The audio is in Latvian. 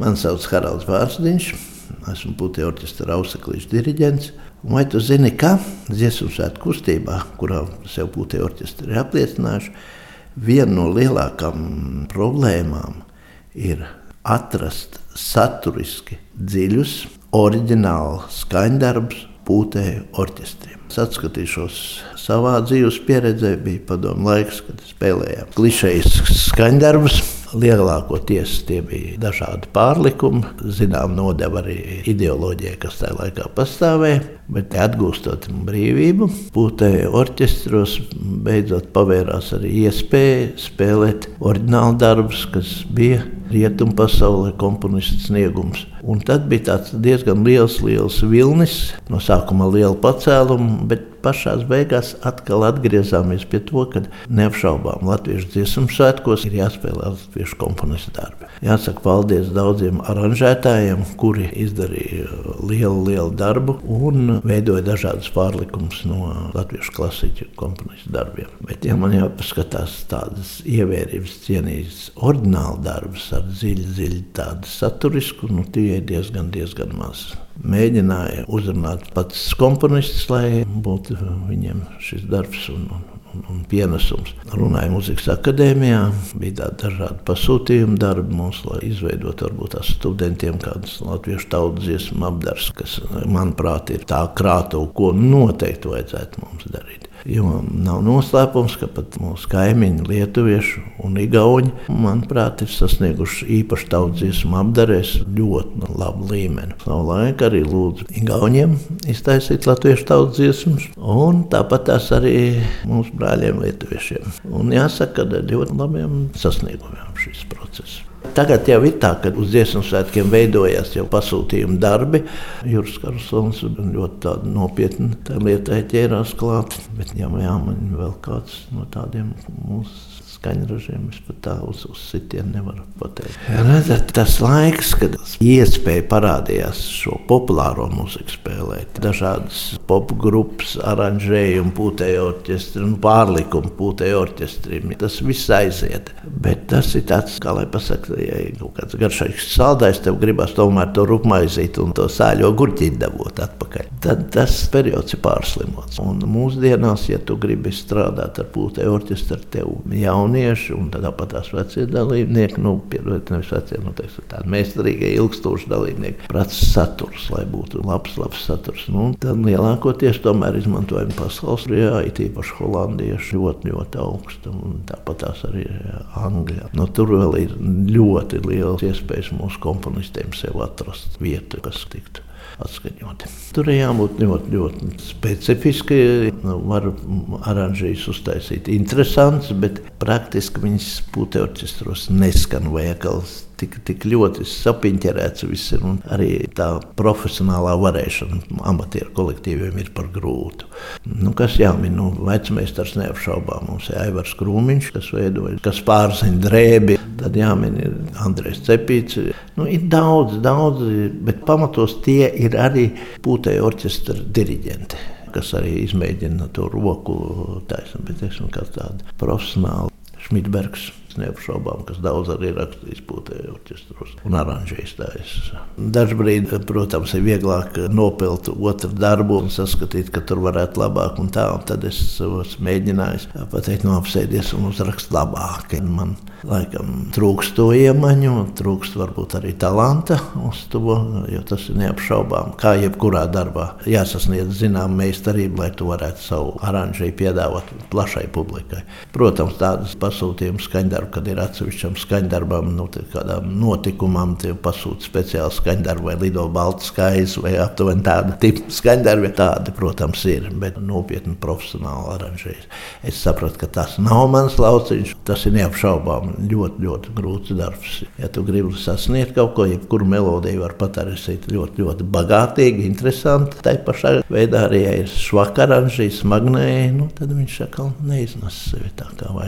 Mani sauc Haralds Vārsdiņš, esmu putekļu orķestra auseklīšu diriģents. Un vai tu zini, ka dziesmu svētku kustībā, kurā sev putekļu orķestri ir apliecinājuši, viena no lielākām problēmām ir atrast saturiski dziļus, oriģinālus skaņdarbus putekļu orķestriem. Es atskatīšos savā dzīves pieredzē, bija padomu laiks, kad spēlējām klišejas skaņdarbus. Lielākoties tie bija dažādi pārlikumi, zinām, nodeva arī ideoloģija, kas tajā laikā pastāvēja. Bet atgūstot brīvību, putekļu orķestros beidzot pavērās arī iespēja spēlēt oriģinālu darbus, kas bija rietumu pasaulē komponistu sniegums. Un tad bija diezgan liels, liels vilnis, no sākuma liela pacēluma, bet pašā beigās atkal atgriezāmies pie to, ka neapšaubām latviešu dziesmu svētkos ir jāspēlē latviešu komponistu darbi. Jāsaka paldies daudziem aranžētājiem, kuri izdarīja lielu, lielu darbu un veidoja dažādas pārlikumus no latviešu klasiķu komponistu darbiem. Bet, ja man jāpaskatās tādas ievērības cienītas oriģināla darbus ar dziļu, dziļu tādu saturisku, nu tie ir diezgan, diezgan maz mēģināja uzrunāt pats komponists, lai būtu viņiem šis darbs un, un, un pienesums. Runāja muzikas akadēmijā, bija dažādi pasūtījumi darbi mums, lai izveidotu varbūt tās studentiem kādas latviešu tautas dziesmu apdars, kas, manuprāt, ir tā krātuva, ko noteikti vajadzētu mums darīt. Jo nav noslēpums, ka pat mūsu kaimiņi, lietuvieši un igauni, manuprāt, ir sasnieguši īpaši tautsdziesmu apdarēs ļoti labu līmeni. Savulaik arī lūdzu igauniem iztaisīt latviešu tautsdziesmas, un tāpat tās arī mūsu brāļiem lietuviešiem. Un jāsaka, ka ļoti labiem sasniegumiem šis process. Tagad jau ir tā, ka uz dziesmu svētkiem veidojas jau pasūtījuma darbi. Juris Karlsons ļoti nopietni lietai ķērās klāt. Bet jā, jā, man vēl kāds no tādiem mūsu skaņražiem es pat tā uz, uz sitienu nevaru pateikt. Redzat, tas laiks, kad iespēja parādījās šo populāro mūziku spēlēt, dažādas popgrupas, aranžējumu, pūtēju orķestri un pārlikumu pūtēju orķestrim, tas viss aiziet. Bet tas ir tāds, kā lai pasaka, ja ir kaut kāds garšīgs saldājs, tev gribas tomēr to rupmaizīt un to sāļo gurķīt dabūt atpakaļ. Tad tas periods ir pārslimots. Un mūsdienās, ja tu gribi strādāt ar pūtēju orķestru, tev jauni jaunieši, un tāpat tās vecie dalībnieki, nu, piedodiet, nevis vecie, nu, teiksim, tādi meistarīgie, ilgstoši dalībnieki, prasa saturs, lai būtu labs, labs saturs. Nu, tad lielākoties tomēr izmantojam pasaules rījā, it īpaši holandieši ļoti, ļoti augstu, un tāpat tās arī angļi. Nu, tur vēl ir ļoti liels iespējas mūsu komponistiem sev atrast vietu, kas tiktu atskaņoti. Tur jābūt ļoti, ļoti specifiski. Nu, var aranžējas uztaisīt interesants, bet praktiski viņas putekļu orķestros neskan vai akals tik, tik ļoti sapiņķerēts viss ir. Un arī tā profesionālā varēšana amatieru kolektīviem ir par grūtu. Nu, kas jāmin, nu, vecmeistars neapšaubām. Mums ir Aivars Krūmiņš, kas veidoja, kas pārzina drēbi. Tad jāmin ir Andrēs Cepīts. Nu, ir daudz, daudz, bet pamatos tie ir arī pūtēju orķestra diriģenti kas arī izmēģina to roku taisnu, bet teiksim, kā tāda profesionāla Šmitbergs neapšaubām, kas daudz arī rakstījis pūtēju orķestros un aranžējis. Dažbrīd, protams, ir vieglāk nopelt otru darbu un saskatīt, ka tur varētu labāk un tā, un tad es esmu mēģinājis pateikt, no apsēdies un uzrakst labāk. Man laikam trūkst to iemaņu, trūkst varbūt arī talanta uz to, jo tas ir neapšaubām. Kā jebkurā darbā jāsasniedz zinām meistarība, lai to varētu savu aranžēju piedāvāt plašai publikai. Protams, tādas pasūtījumus skaņdarbus skaņdarbu, kad ir atsevišķam skaņdarbam, nu, kādām notikumam, tie pasūta speciāli skaņdarbu vai lido baltu skaistu vai aptuveni tādu tipu skaņdarbi. Tādi, protams, ir, bet nopietni profesionāli aranžējas. Es sapratu, ka tas nav mans lauciņš, tas ir neapšaubām ļoti, ļoti grūts darbs. Ja tu gribi sasniegt kaut ko, jebkuru melodiju var patarisīt ļoti, ļoti bagātīgi, interesanti. Tā pašā veidā arī, ja ir švaka aranžējas, smagnēji, nu, tad viņš atkal neiznes sevi tā kā vajag.